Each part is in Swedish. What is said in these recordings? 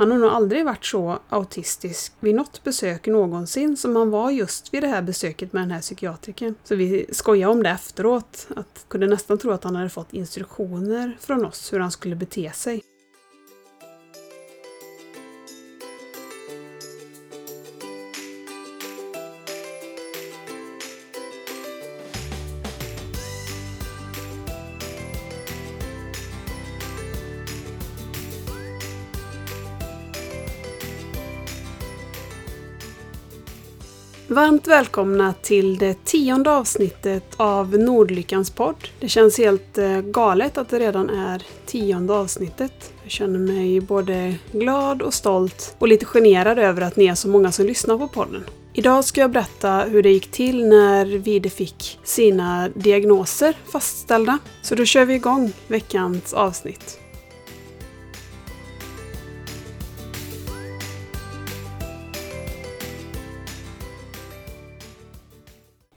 Han har nog aldrig varit så autistisk vid något besök någonsin som han var just vid det här besöket med den här psykiatriken. Så vi skojade om det efteråt, att kunde nästan tro att han hade fått instruktioner från oss hur han skulle bete sig. Varmt välkomna till det tionde avsnittet av Nordlyckans podd. Det känns helt eh, galet att det redan är tionde avsnittet. Jag känner mig både glad och stolt och lite generad över att ni är så många som lyssnar på podden. Idag ska jag berätta hur det gick till när Vide fick sina diagnoser fastställda. Så då kör vi igång veckans avsnitt.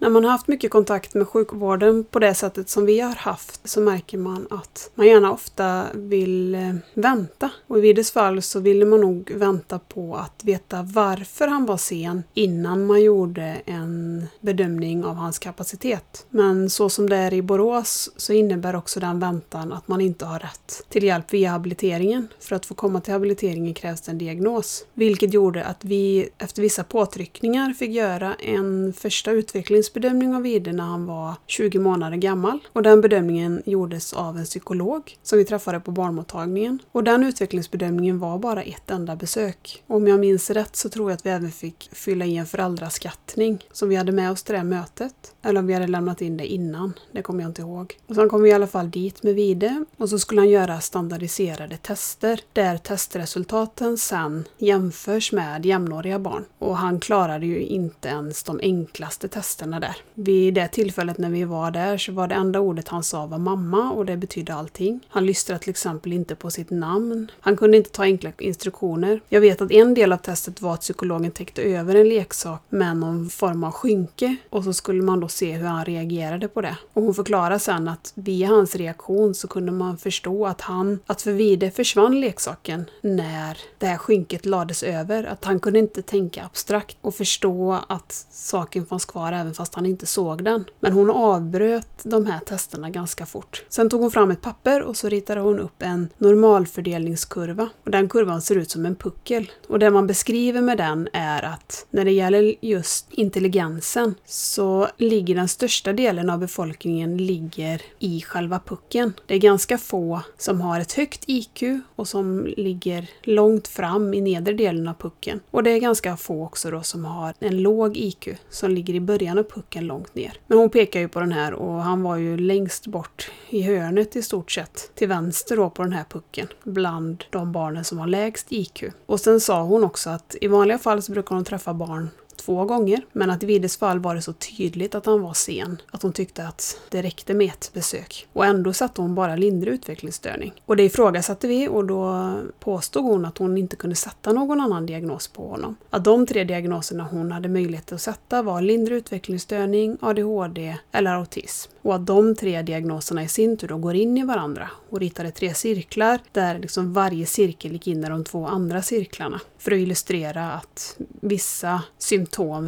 När man har haft mycket kontakt med sjukvården på det sättet som vi har haft så märker man att man gärna ofta vill eh, vänta. Och i Vides fall så ville man nog vänta på att veta varför han var sen innan man gjorde en bedömning av hans kapacitet. Men så som det är i Borås så innebär också den väntan att man inte har rätt till hjälp via habiliteringen. För att få komma till habiliteringen krävs det en diagnos. Vilket gjorde att vi efter vissa påtryckningar fick göra en första utvecklings bedömning av Ide när han var 20 månader gammal. Och den bedömningen gjordes av en psykolog som vi träffade på barnmottagningen. Och den utvecklingsbedömningen var bara ett enda besök. Om jag minns rätt så tror jag att vi även fick fylla i en föräldraskattning som vi hade med oss till det mötet. Eller om vi hade lämnat in det innan, det kommer jag inte ihåg. Och sen kom vi i alla fall dit med Vide och så skulle han göra standardiserade tester där testresultaten sen jämförs med jämnåriga barn. Och han klarade ju inte ens de enklaste testerna där. Vid det tillfället när vi var där så var det enda ordet han sa var mamma och det betydde allting. Han lystrade till exempel inte på sitt namn. Han kunde inte ta enkla instruktioner. Jag vet att en del av testet var att psykologen täckte över en leksak med någon form av skynke och så skulle man då se hur han reagerade på det. Och hon förklarar sen att via hans reaktion så kunde man förstå att han, att för Vide försvann leksaken när det här skynket lades över. Att han kunde inte tänka abstrakt och förstå att saken fanns kvar även fast han inte såg den. Men hon avbröt de här testerna ganska fort. Sen tog hon fram ett papper och så ritade hon upp en normalfördelningskurva. Och den kurvan ser ut som en puckel. Och det man beskriver med den är att när det gäller just intelligensen så ligger den största delen av befolkningen ligger i själva pucken. Det är ganska få som har ett högt IQ och som ligger långt fram i nedre delen av pucken. Och det är ganska få också då som har en låg IQ som ligger i början av pucken långt ner. Men hon pekar ju på den här och han var ju längst bort i hörnet i stort sett. Till vänster då på den här pucken. Bland de barnen som har lägst IQ. Och sen sa hon också att i vanliga fall så brukar hon träffa barn två gånger. Men att i Vides fall var det så tydligt att han var sen att hon tyckte att det räckte med ett besök. Och ändå satte hon bara lindrig utvecklingsstörning. Och det ifrågasatte vi och då påstod hon att hon inte kunde sätta någon annan diagnos på honom. Att de tre diagnoserna hon hade möjlighet att sätta var lindrig utvecklingsstörning, ADHD eller autism. Och att de tre diagnoserna i sin tur då går in i varandra och ritade tre cirklar där liksom varje cirkel gick in i de två andra cirklarna. För att illustrera att vissa symptom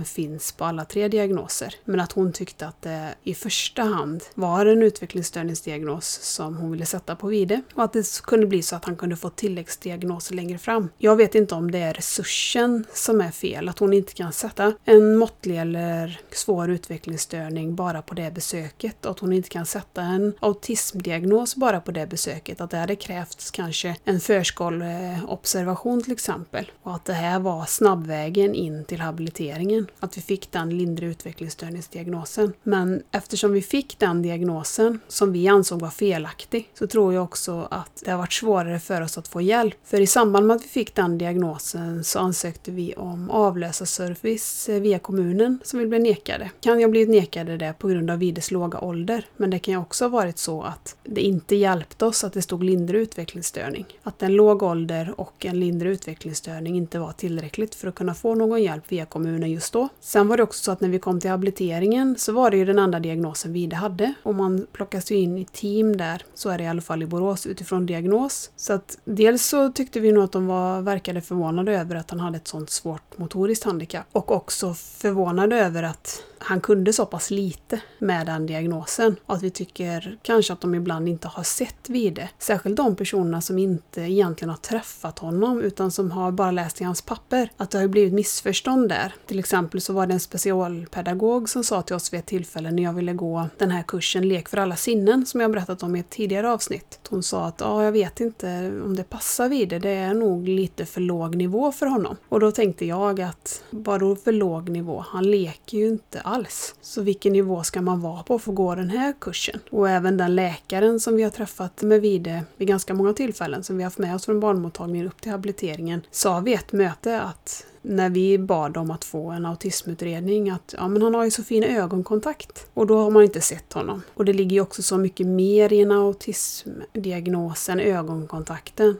finns på alla tre diagnoser. Men att hon tyckte att det i första hand var en utvecklingsstörningsdiagnos som hon ville sätta på Vide och att det kunde bli så att han kunde få tilläggsdiagnoser längre fram. Jag vet inte om det är resursen som är fel, att hon inte kan sätta en måttlig eller svår utvecklingsstörning bara på det besöket och att hon inte kan sätta en autismdiagnos bara på det besöket. Att det hade krävts kanske en förskoleobservation till exempel och att det här var snabbvägen in till habilitering habiliteringen. Att vi fick den lindrig utvecklingsstörningsdiagnosen. Men eftersom vi fick den diagnosen, som vi ansåg var felaktig, så tror jag också att det har varit svårare för oss att få hjälp. För i samband med att vi fick den diagnosen så ansökte vi om avlösarservice via kommunen som vi blev nekade. Kan jag blivit nekade det på grund av Vides låga ålder, men det kan ju också ha varit så att det inte hjälpte oss att det stod lindrig utvecklingsstörning. Att en låg ålder och en lindrig utvecklingsstörning inte var tillräckligt för att kunna få någon hjälp via kommunen kommunen just då. Sen var det också så att när vi kom till habiliteringen så var det ju den enda diagnosen Vide hade. Och man plockas ju in i team där, så är det i alla fall i Borås, utifrån diagnos. Så att dels så tyckte vi nog att de var, verkade förvånade över att han hade ett sånt svårt motoriskt handikapp. Och också förvånade över att han kunde så pass lite med den diagnosen. Och att vi tycker kanske att de ibland inte har sett Vide. Särskilt de personerna som inte egentligen har träffat honom utan som har bara läst i hans papper. Att det har blivit missförstånd där. Till exempel så var det en specialpedagog som sa till oss vid ett tillfälle när jag ville gå den här kursen Lek för alla sinnen som jag berättat om i ett tidigare avsnitt. Hon sa att ja, jag vet inte om det passar Vide. Det är nog lite för låg nivå för honom. Och då tänkte jag att vadå för låg nivå? Han leker ju inte alls. Så vilken nivå ska man vara på för att gå den här kursen? Och även den läkaren som vi har träffat med Vide vid ganska många tillfällen, som vi har haft med oss från barnmottagningen upp till habiliteringen, sa vid ett möte att när vi bad om att få en autismutredning att ja, men han har ju så fin ögonkontakt. Och då har man inte sett honom. Och det ligger ju också så mycket mer i en autismdiagnos än ögonkontakten.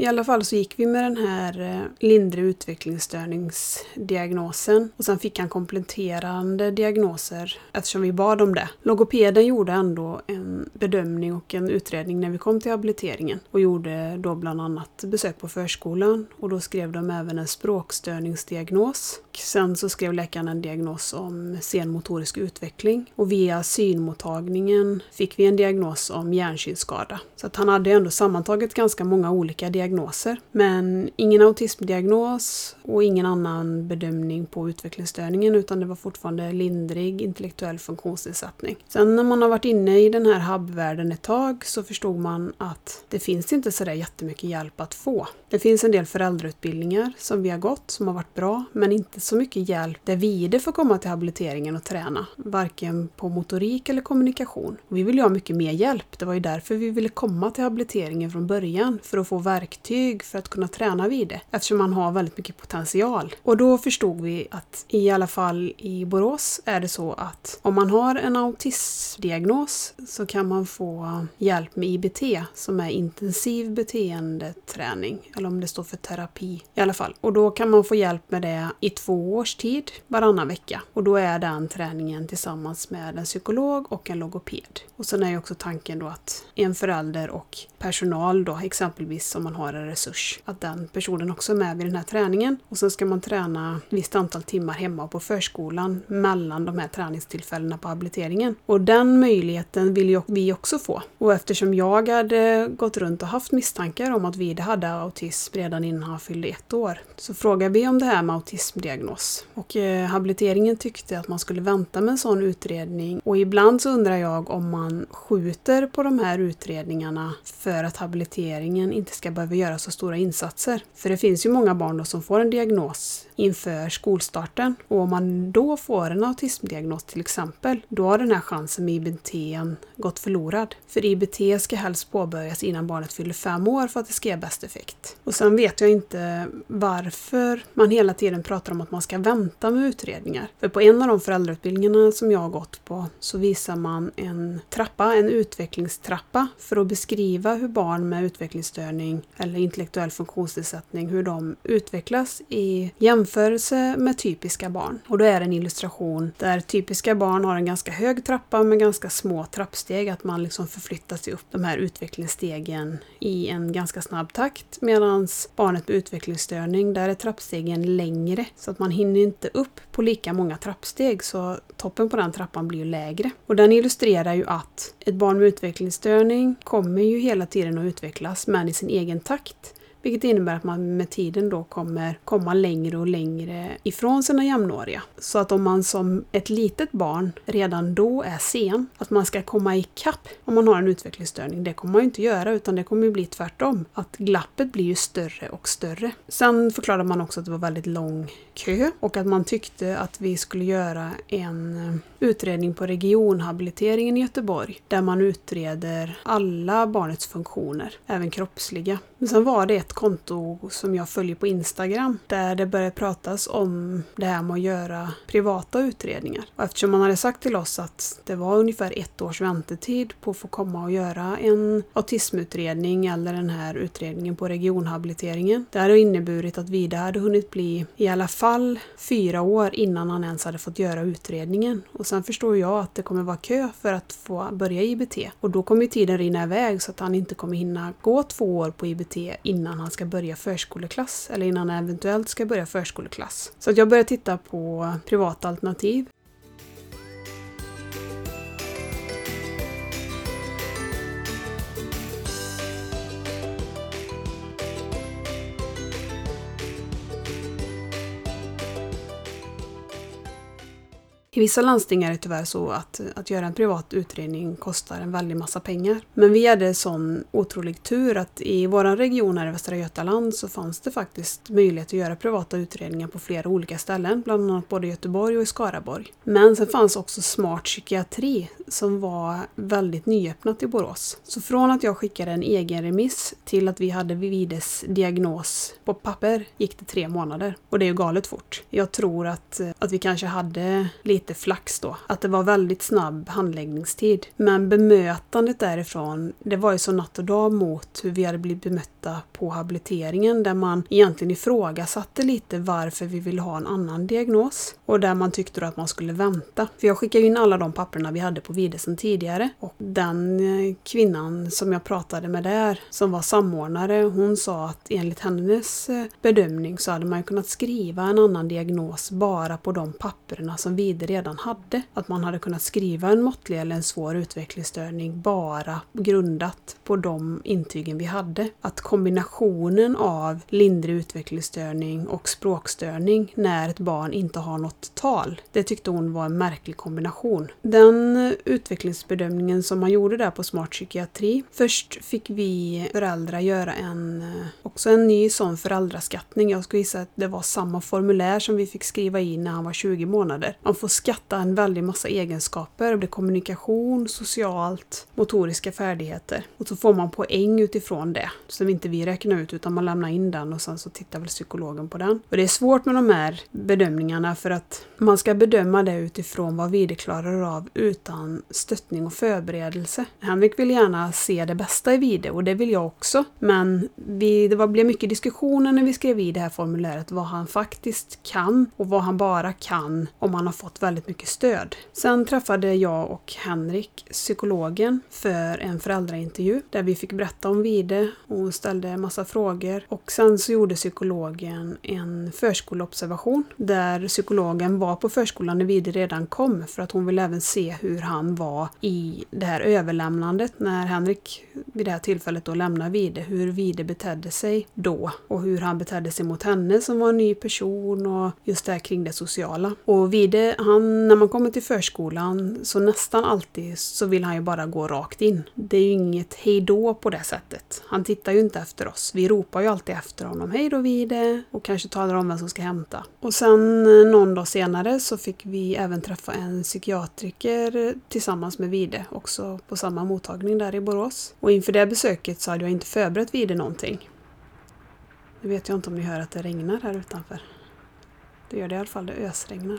I alla fall så gick vi med den här eh, lindrig utvecklingsstörningsdiagnosen och sen fick han kompletterande diagnoser eftersom vi bad om det. Logopeden gjorde ändå en bedömning och en utredning när vi kom till habiliteringen och gjorde då bland annat besök på förskolan och då skrev de även en språkstörningsdiagnos. Sen så skrev läkaren en diagnos om senmotorisk utveckling och via synmottagningen fick vi en diagnos om hjärnsynskada. Så att han hade ändå sammantaget ganska många olika diagnoser. Men ingen autismdiagnos och ingen annan bedömning på utvecklingsstörningen utan det var fortfarande lindrig intellektuell funktionsnedsättning. Sen när man har varit inne i den här hubbvärlden ett tag så förstod man att det finns inte sådär jättemycket hjälp att få. Det finns en del föräldrautbildningar som vi har gått som har varit bra men inte så så mycket hjälp där Vide får komma till habiliteringen och träna. Varken på motorik eller kommunikation. Vi vill ju ha mycket mer hjälp. Det var ju därför vi ville komma till habiliteringen från början. För att få verktyg för att kunna träna Vide, eftersom man har väldigt mycket potential. Och då förstod vi att i alla fall i Borås är det så att om man har en autismdiagnos så kan man få hjälp med IBT som är intensiv beteendeträning eller om det står för terapi i alla fall. Och då kan man få hjälp med det i två två års tid varannan vecka och då är den träningen tillsammans med en psykolog och en logoped. Och sen är ju också tanken då att en förälder och personal då exempelvis om man har en resurs. Att den personen också är med vid den här träningen. Och sen ska man träna ett visst antal timmar hemma på förskolan mellan de här träningstillfällena på habiliteringen. Och den möjligheten vill ju vi också få. Och eftersom jag hade gått runt och haft misstankar om att Vide hade autism redan innan han fyllde ett år så frågade vi om det här med autismdiagnos. Och eh, habiliteringen tyckte att man skulle vänta med en sån utredning. Och ibland så undrar jag om man skjuter på de här utredningarna för att habiliteringen inte ska behöva göra så stora insatser. För det finns ju många barn då som får en diagnos inför skolstarten och om man då får en autismdiagnos till exempel, då har den här chansen med IBT gått förlorad. För IBT ska helst påbörjas innan barnet fyller fem år för att det ska ge bäst effekt. Och sen vet jag inte varför man hela tiden pratar om att man ska vänta med utredningar. För på en av de föräldrautbildningarna som jag har gått på så visar man en trappa, en utvecklingstrappa för att beskriva hur barn med utvecklingsstörning eller intellektuell funktionsnedsättning, hur de utvecklas i jämförelse med typiska barn. Och då är det en illustration där typiska barn har en ganska hög trappa med ganska små trappsteg, att man liksom förflyttar sig upp de här utvecklingsstegen i en ganska snabb takt medan barnet med utvecklingsstörning, där är trappstegen längre så att man hinner inte upp på lika många trappsteg så toppen på den trappan blir ju lägre. Och den illustrerar ju att ett barn med utvecklingsstörning kommer ju hela tiden att utvecklas men i sin egen takt. Vilket innebär att man med tiden då kommer komma längre och längre ifrån sina jämnåriga. Så att om man som ett litet barn redan då är sen, att man ska komma ikapp om man har en utvecklingsstörning, det kommer man ju inte göra utan det kommer ju bli tvärtom. Att glappet blir ju större och större. Sen förklarade man också att det var väldigt lång kö och att man tyckte att vi skulle göra en eh, utredning på regionhabiliteringen i Göteborg där man utreder alla barnets funktioner, även kroppsliga. Men sen var det ett ett konto som jag följer på Instagram där det började pratas om det här med att göra privata utredningar. Och eftersom man hade sagt till oss att det var ungefär ett års väntetid på att få komma och göra en autismutredning eller den här utredningen på regionhabiliteringen. Det hade inneburit att Vida hade hunnit bli i alla fall fyra år innan han ens hade fått göra utredningen. Och sen förstår jag att det kommer vara kö för att få börja IBT. Och då kommer tiden rinna iväg så att han inte kommer hinna gå två år på IBT innan han ska börja förskoleklass eller innan han eventuellt ska börja förskoleklass. Så att jag började titta på privata alternativ. I vissa landsting är det tyvärr så att, att göra en privat utredning kostar en väldig massa pengar. Men vi hade sån otrolig tur att i vår region här i Västra Götaland så fanns det faktiskt möjlighet att göra privata utredningar på flera olika ställen, bland annat både i Göteborg och i Skaraborg. Men sen fanns också Smart psykiatri som var väldigt nyöppnat i Borås. Så från att jag skickade en egen remiss till att vi hade Vivides diagnos på papper gick det tre månader. Och det är ju galet fort. Jag tror att, att vi kanske hade lite lite flax då. Att det var väldigt snabb handläggningstid. Men bemötandet därifrån, det var ju så natt och dag mot hur vi hade blivit bemötta på habiliteringen där man egentligen ifrågasatte lite varför vi ville ha en annan diagnos. Och där man tyckte då att man skulle vänta. För jag skickade in alla de papperna vi hade på Videsen tidigare. Och den eh, kvinnan som jag pratade med där, som var samordnare, hon sa att enligt hennes eh, bedömning så hade man kunnat skriva en annan diagnos bara på de papperna som Vide redan hade. Att man hade kunnat skriva en måttlig eller en svår utvecklingsstörning bara grundat på de intygen vi hade. Att kombinationen av lindrig utvecklingsstörning och språkstörning när ett barn inte har något tal, det tyckte hon var en märklig kombination. Den utvecklingsbedömningen som man gjorde där på Smart psykiatri, först fick vi föräldrar göra en, eh, också en ny sån föräldraskattning. Jag skulle gissa att det var samma formulär som vi fick skriva i när han var 20 månader. Man får skatta en väldig massa egenskaper. Det är kommunikation, socialt, motoriska färdigheter. Och så får man poäng utifrån det. Som inte vi räkna ut utan man lämnar in den och sen så tittar väl psykologen på den. Och det är svårt med de här bedömningarna för att man ska bedöma det utifrån vad Vide klarar av utan stöttning och förberedelse. Henrik vill gärna se det bästa i Vide och det vill jag också. Men vi, det var, blev mycket diskussioner när vi skrev i det här formuläret vad han faktiskt kan och vad han bara kan om han har fått väldigt mycket stöd. Sen träffade jag och Henrik psykologen för en föräldraintervju där vi fick berätta om Vide och hon ställde en massa frågor. Och sen så gjorde psykologen en förskoleobservation där psykologen var på förskolan när Vide redan kom för att hon ville även se hur han var i det här överlämnandet när Henrik vid det här tillfället då lämnar Vide, hur Vide betedde sig då och hur han betedde sig mot henne som var en ny person och just det här kring det sociala. Och Vide, han, när man kommer till förskolan så nästan alltid så vill han ju bara gå rakt in. Det är ju inget hejdå på det sättet. Han tittar ju inte efter oss. Vi ropar ju alltid efter honom. Hej då Vide! Och kanske talar om vem som ska hämta. Och sen eh, någon dag senare så fick vi även träffa en psykiatriker tillsammans med Vide, också på samma mottagning där i Borås. Och inför det besöket så hade jag inte förberett Vide någonting. Nu vet jag inte om ni hör att det regnar här utanför. Det gör det i alla fall, det ösregnar.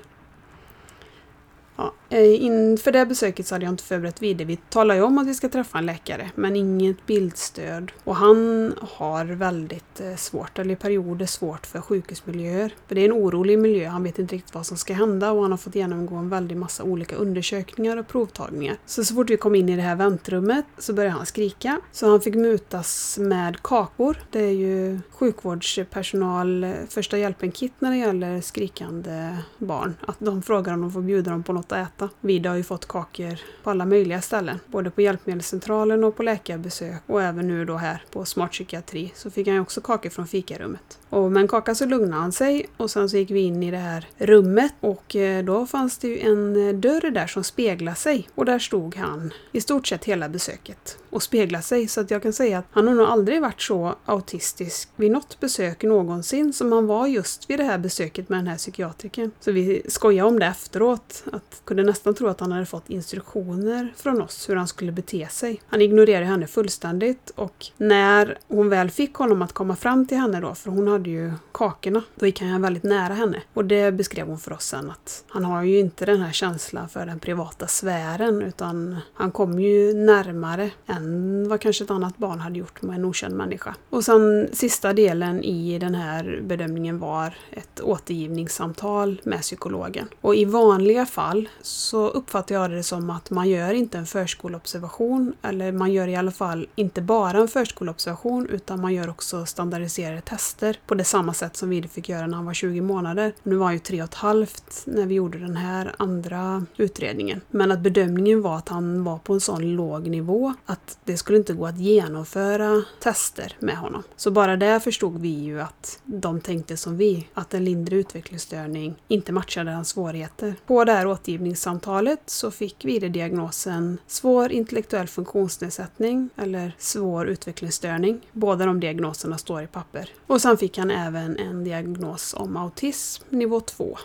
Ja, eh, inför det besöket så hade jag inte förberett vidare. Vi talar ju om att vi ska träffa en läkare, men inget bildstöd. Och han har väldigt eh, svårt, eller i perioder svårt, för sjukhusmiljöer. För det är en orolig miljö, han vet inte riktigt vad som ska hända och han har fått genomgå en väldig massa olika undersökningar och provtagningar. Så så fort vi kom in i det här väntrummet så började han skrika. Så han fick mutas med kakor. Det är ju sjukvårdspersonal eh, första hjälpen-kit när det gäller skrikande barn. Att de frågar om de får bjuda dem på något att äta. Vida har ju fått kakor på alla möjliga ställen. Både på hjälpmedelscentralen och på läkarbesök och även nu då här på SmartPsykiatri så fick han ju också kakor från fikarummet. Och med en kaka så lugnade han sig och sen så gick vi in i det här rummet och eh, då fanns det ju en eh, dörr där som speglade sig och där stod han i stort sett hela besöket och speglade sig så att jag kan säga att han har nog aldrig varit så autistisk vid något besök någonsin som han var just vid det här besöket med den här psykiatriken. Så vi skojade om det efteråt att kunde nästan tro att han hade fått instruktioner från oss hur han skulle bete sig. Han ignorerade henne fullständigt och när hon väl fick honom att komma fram till henne då, för hon hade ju kakorna, då gick han väldigt nära henne. Och det beskrev hon för oss sen att han har ju inte den här känslan för den privata sfären utan han kom ju närmare än vad kanske ett annat barn hade gjort med en okänd människa. Och sen sista delen i den här bedömningen var ett återgivningssamtal med psykologen. Och i vanliga fall så uppfattar jag det som att man gör inte en förskoleobservation eller man gör i alla fall inte bara en förskoleobservation utan man gör också standardiserade tester på det samma sätt som Vide fick göra när han var 20 månader. Nu var han ju tre och ett halvt när vi gjorde den här andra utredningen. Men att bedömningen var att han var på en sån låg nivå att det skulle inte gå att genomföra tester med honom. Så bara där förstod vi ju att de tänkte som vi, att en lindrig utvecklingsstörning inte matchade hans svårigheter. På det här återgivningssamtalet så fick Vide diagnosen svår intellektuell funktionsnedsättning eller svår utvecklingsstörning. Båda de diagnoserna står i papper. Och sen fick han även en diagnos om autism nivå 2.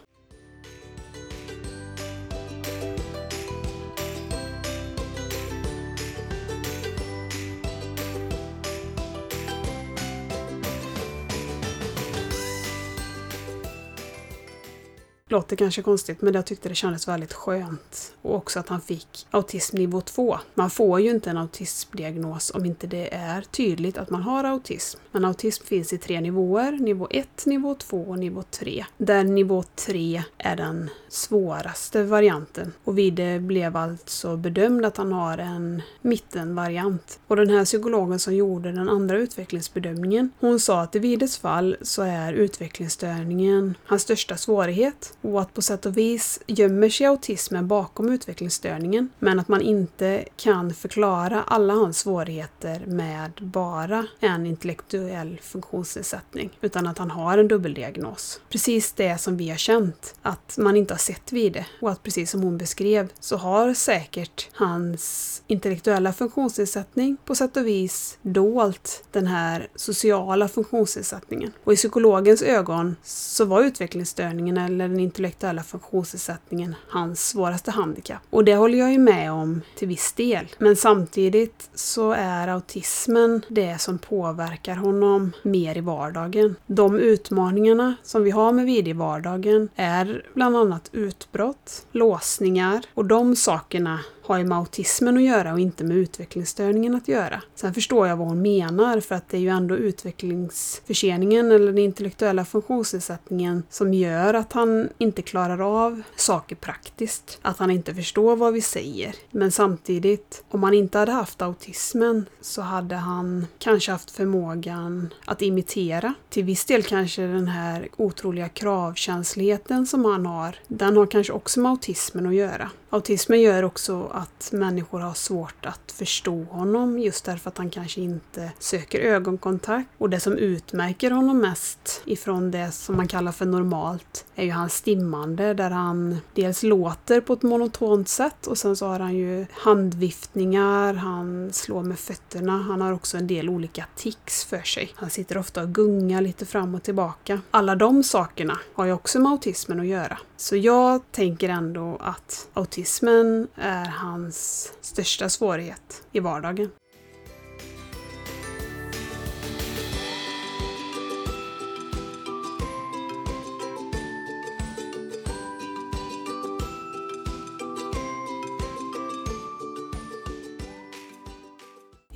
Låter kanske konstigt men jag tyckte det kändes väldigt skönt. Och också att han fick autism nivå 2. Man får ju inte en autismdiagnos om inte det är tydligt att man har autism. Men autism finns i tre nivåer. Nivå 1, nivå 2 och nivå 3. Där nivå 3 är den svåraste varianten. Och Vide blev alltså bedömd att han har en mittenvariant. Och den här psykologen som gjorde den andra utvecklingsbedömningen, hon sa att i Vides fall så är utvecklingsstörningen hans största svårighet och att på sätt och vis gömmer sig autismen bakom utvecklingsstörningen men att man inte kan förklara alla hans svårigheter med bara en intellektuell funktionsnedsättning utan att han har en dubbeldiagnos. Precis det som vi har känt, att man inte har sett vid det och att precis som hon beskrev så har säkert hans intellektuella funktionsnedsättning på sätt och vis dolt den här sociala funktionsnedsättningen. Och i psykologens ögon så var utvecklingsstörningen eller den intellektuella funktionsnedsättningen hans svåraste handikapp. Och det håller jag ju med om till viss del. Men samtidigt så är autismen det som påverkar honom mer i vardagen. De utmaningarna som vi har med vid i vardagen är bland annat utbrott, låsningar och de sakerna har ju med autismen att göra och inte med utvecklingsstörningen att göra. Sen förstår jag vad hon menar för att det är ju ändå utvecklingsförseningen eller den intellektuella funktionsnedsättningen som gör att han inte klarar av saker praktiskt. Att han inte förstår vad vi säger. Men samtidigt, om han inte hade haft autismen så hade han kanske haft förmågan att imitera. Till viss del kanske den här otroliga kravkänsligheten som han har, den har kanske också med autismen att göra. Autismen gör också att människor har svårt att förstå honom just därför att han kanske inte söker ögonkontakt. Och det som utmärker honom mest ifrån det som man kallar för normalt är ju hans stimmande där han dels låter på ett monotont sätt och sen så har han ju handviftningar, han slår med fötterna, han har också en del olika tics för sig. Han sitter ofta och gungar lite fram och tillbaka. Alla de sakerna har ju också med autismen att göra. Så jag tänker ändå att autismen är hans största svårighet i vardagen.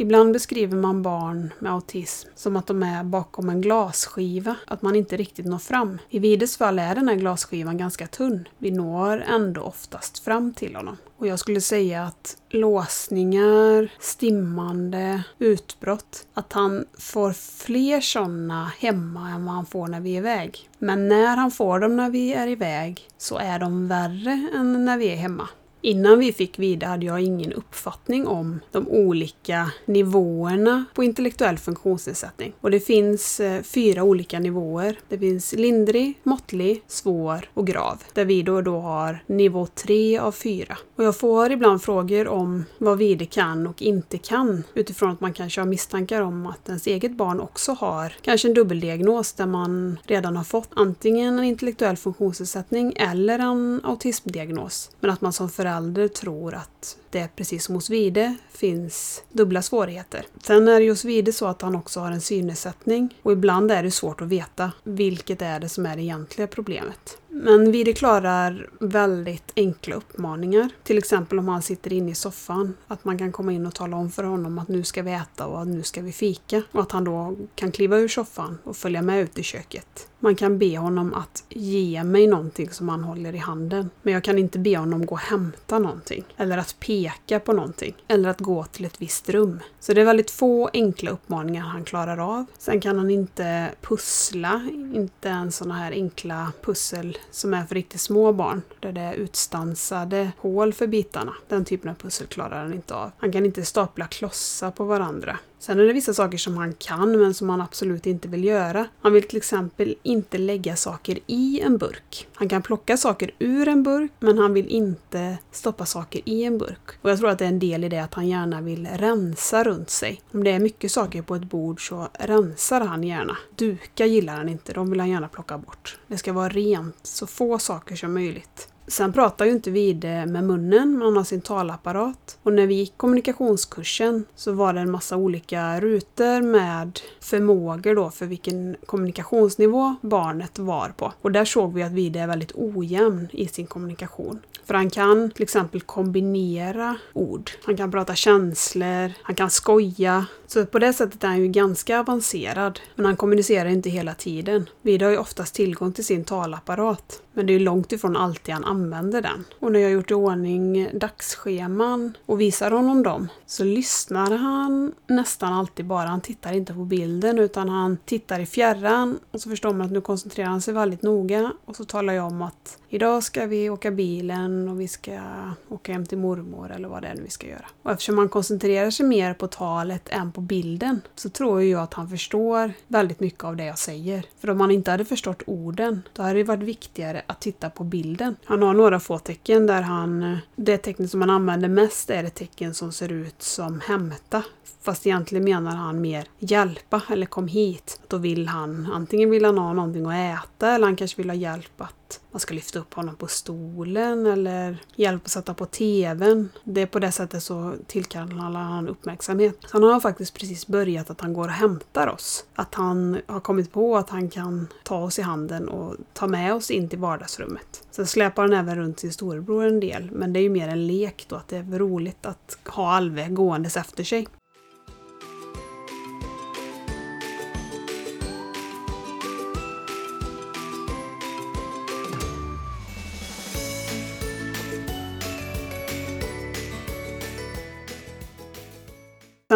Ibland beskriver man barn med autism som att de är bakom en glasskiva, att man inte riktigt når fram. I Vides fall är den här glasskivan ganska tunn. Vi når ändå oftast fram till honom. Och jag skulle säga att låsningar, stimmande, utbrott, att han får fler sådana hemma än vad han får när vi är iväg. Men när han får dem när vi är iväg så är de värre än när vi är hemma. Innan vi fick Vida hade jag ingen uppfattning om de olika nivåerna på intellektuell funktionsnedsättning. Och det finns eh, fyra olika nivåer. Det finns lindrig, måttlig, svår och grav. Där vi då, då har nivå 3 av 4. Och jag får ibland frågor om vad Vide kan och inte kan utifrån att man kanske har misstankar om att ens eget barn också har kanske en dubbeldiagnos där man redan har fått antingen en intellektuell funktionsnedsättning eller en autismdiagnos. Men att man som förälder tror att det precis som hos Vide finns dubbla svårigheter. Sen är det ju hos Vide så att han också har en synnedsättning och ibland är det svårt att veta vilket är det som är det egentliga problemet. Men Vide klarar väldigt enkla uppmaningar. Till exempel om han sitter inne i soffan. Att man kan komma in och tala om för honom att nu ska vi äta och nu ska vi fika. Och att han då kan kliva ur soffan och följa med ut i köket. Man kan be honom att ge mig någonting som han håller i handen. Men jag kan inte be honom gå och hämta någonting. Eller att peka på någonting. Eller att gå till ett visst rum. Så det är väldigt få enkla uppmaningar han klarar av. Sen kan han inte pussla. Inte ens sådana här enkla pussel som är för riktigt små barn. Där det är utstansade hål för bitarna. Den typen av pussel klarar han inte av. Han kan inte stapla klossar på varandra. Sen är det vissa saker som han kan men som han absolut inte vill göra. Han vill till exempel inte lägga saker i en burk. Han kan plocka saker ur en burk men han vill inte stoppa saker i en burk. Och jag tror att det är en del i det att han gärna vill rensa runt sig. Om det är mycket saker på ett bord så rensar han gärna. Dukar gillar han inte, de vill han gärna plocka bort. Det ska vara rent, så få saker som möjligt. Sen pratar ju inte Vide med munnen, men han har sin talapparat. Och när vi gick kommunikationskursen så var det en massa olika rutor med förmågor då för vilken kommunikationsnivå barnet var på. Och där såg vi att Vide är väldigt ojämn i sin kommunikation. För han kan till exempel kombinera ord. Han kan prata känslor, han kan skoja. Så på det sättet är han ju ganska avancerad. Men han kommunicerar inte hela tiden. Vida har ju oftast tillgång till sin talapparat. Men det är långt ifrån alltid han använder den. Och när jag har gjort i ordning dagsscheman och visar honom dem så lyssnar han nästan alltid bara. Han tittar inte på bilden utan han tittar i fjärran och så förstår man att nu koncentrerar han sig väldigt noga och så talar jag om att idag ska vi åka bilen och vi ska åka hem till mormor eller vad det är nu vi ska göra. Och eftersom han koncentrerar sig mer på talet än på bilden så tror jag att han förstår väldigt mycket av det jag säger. För om han inte hade förstått orden, då hade det varit viktigare att titta på bilden. Han har några få tecken där han... Det tecknet som han använder mest är det tecken som ser ut som hämta. Fast egentligen menar han mer hjälpa eller kom hit. Då vill han, antingen vill han ha någonting att äta eller han kanske vill ha hjälp att man ska lyfta upp honom på stolen eller hjälp att sätta på TVn. Det är på det sättet så tillkallar han uppmärksamhet. Så han har faktiskt precis börjat att han går och hämtar oss. Att han har kommit på att han kan ta oss i handen och ta med oss in till vardagsrummet. Sen släpar han även runt sin storebror en del, men det är ju mer en lek då, att det är roligt att ha Alve gåendes efter sig.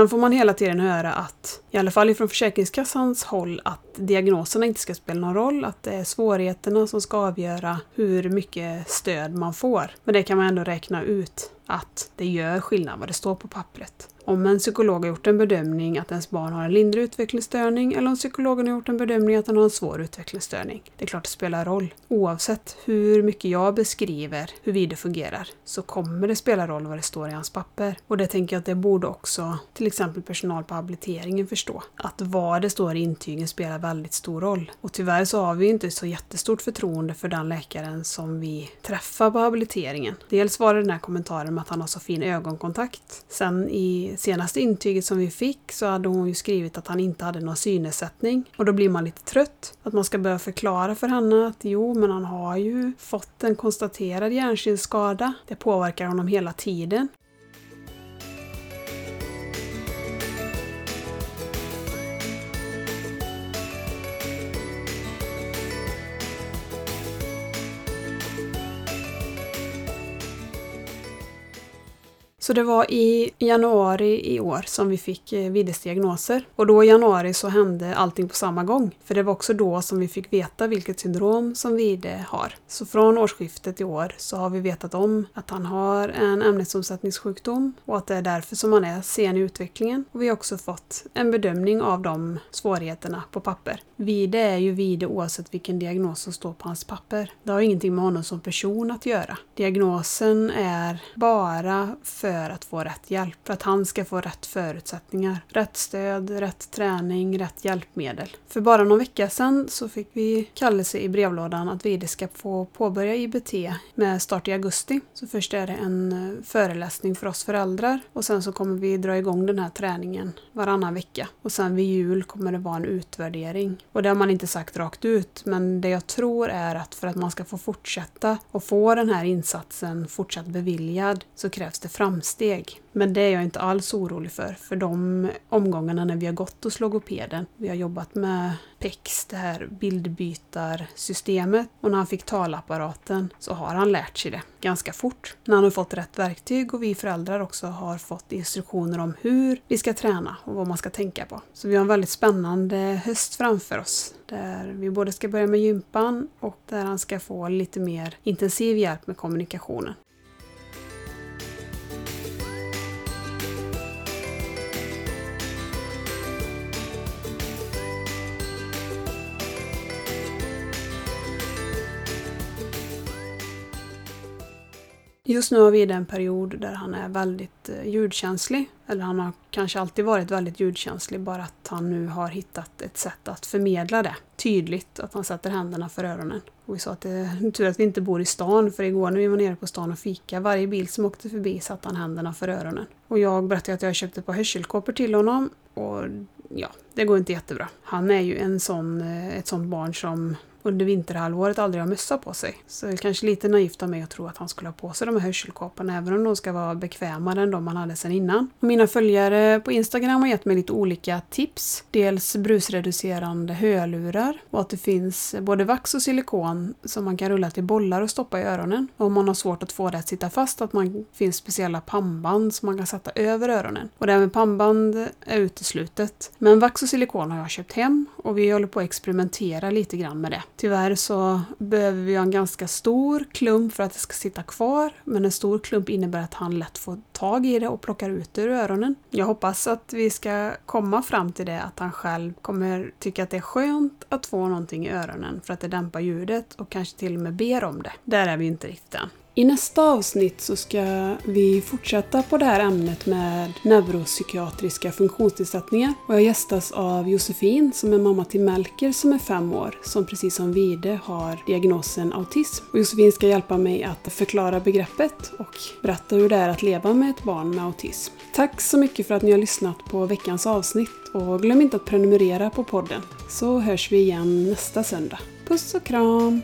Sen får man hela tiden höra att, i alla fall från Försäkringskassans håll, att diagnoserna inte ska spela någon roll, att det är svårigheterna som ska avgöra hur mycket stöd man får. Men det kan man ändå räkna ut att det gör skillnad vad det står på pappret. Om en psykolog har gjort en bedömning att ens barn har en lindrig utvecklingsstörning eller om psykologen har gjort en bedömning att den har en svår utvecklingsstörning. Det är klart det spelar roll. Oavsett hur mycket jag beskriver hur det fungerar så kommer det spela roll vad det står i hans papper. Och det tänker jag att det borde också till exempel personal på habiliteringen förstå. Att vad det står i intygen spelar väldigt stor roll. Och tyvärr så har vi inte så jättestort förtroende för den läkaren som vi träffar på habiliteringen. Dels var det den här kommentaren med att han har så fin ögonkontakt. Sen i senaste intyget som vi fick så hade hon ju skrivit att han inte hade någon synnedsättning. Och då blir man lite trött. Att man ska börja förklara för henne att jo, men han har ju fått en konstaterad hjärnsynsskada. Det påverkar honom hela tiden. Så det var i januari i år som vi fick eh, Vides diagnoser. Och då i januari så hände allting på samma gång. För det var också då som vi fick veta vilket syndrom som Vide har. Så från årsskiftet i år så har vi vetat om att han har en ämnesomsättningssjukdom och att det är därför som han är sen i utvecklingen. Och vi har också fått en bedömning av de svårigheterna på papper. Vide är ju Vide oavsett vilken diagnos som står på hans papper. Det har ingenting med honom som person att göra. Diagnosen är bara för att få rätt hjälp, för att han ska få rätt förutsättningar. Rätt stöd, rätt träning, rätt hjälpmedel. För bara någon vecka sedan så fick vi kallelse i brevlådan att Vide ska få påbörja IBT med start i augusti. Så först är det en eh, föreläsning för oss föräldrar och sen så kommer vi dra igång den här träningen varannan vecka. Och sen vid jul kommer det vara en utvärdering. Och det har man inte sagt rakt ut men det jag tror är att för att man ska få fortsätta och få den här insatsen fortsatt beviljad så krävs det framsteg. Men det är jag inte alls orolig för, för de omgångarna när vi har gått hos logopeden, vi har jobbat med PEX, det här bildbytarsystemet, och när han fick talapparaten så har han lärt sig det ganska fort. När han har fått rätt verktyg och vi föräldrar också har fått instruktioner om hur vi ska träna och vad man ska tänka på. Så vi har en väldigt spännande höst framför oss där vi både ska börja med gympan och där han ska få lite mer intensiv hjälp med kommunikationen. Just nu har vi den period där han är väldigt eh, ljudkänslig. Eller han har kanske alltid varit väldigt ljudkänslig, bara att han nu har hittat ett sätt att förmedla det tydligt, att han sätter händerna för öronen. Och vi sa att eh, det är tur att vi inte bor i stan, för igår när vi var nere på stan och fika, varje bil som åkte förbi satte han händerna för öronen. Och jag berättade att jag köpte ett par hörselkåpor till honom och ja, det går inte jättebra. Han är ju en sån, eh, ett sånt barn som under vinterhalvåret aldrig har mössa på sig. Så det är kanske lite naivt av mig att tro att han skulle ha på sig de här hörselkåporna, även om de ska vara bekvämare än de han hade sedan innan. Mina följare på Instagram har gett mig lite olika tips. Dels brusreducerande hörlurar och att det finns både vax och silikon som man kan rulla till bollar och stoppa i öronen. Om man har svårt att få det att sitta fast, att man finns speciella pannband som man kan sätta över öronen. Och det här med pannband är uteslutet. Men vax och silikon har jag köpt hem och vi håller på att experimentera lite grann med det. Tyvärr så behöver vi ha en ganska stor klump för att det ska sitta kvar. Men en stor klump innebär att han lätt får tag i det och plockar ut det ur öronen. Jag hoppas att vi ska komma fram till det att han själv kommer tycka att det är skönt att få någonting i öronen för att det dämpar ljudet och kanske till och med ber om det. Där är vi inte riktigt än. I nästa avsnitt så ska vi fortsätta på det här ämnet med neuropsykiatriska funktionsnedsättningar. Och jag gästas av Josefin som är mamma till Melker som är fem år, som precis som Vide har diagnosen autism. Och Josefin ska hjälpa mig att förklara begreppet och berätta hur det är att leva med ett barn med autism. Tack så mycket för att ni har lyssnat på veckans avsnitt och glöm inte att prenumerera på podden så hörs vi igen nästa söndag. Puss och kram!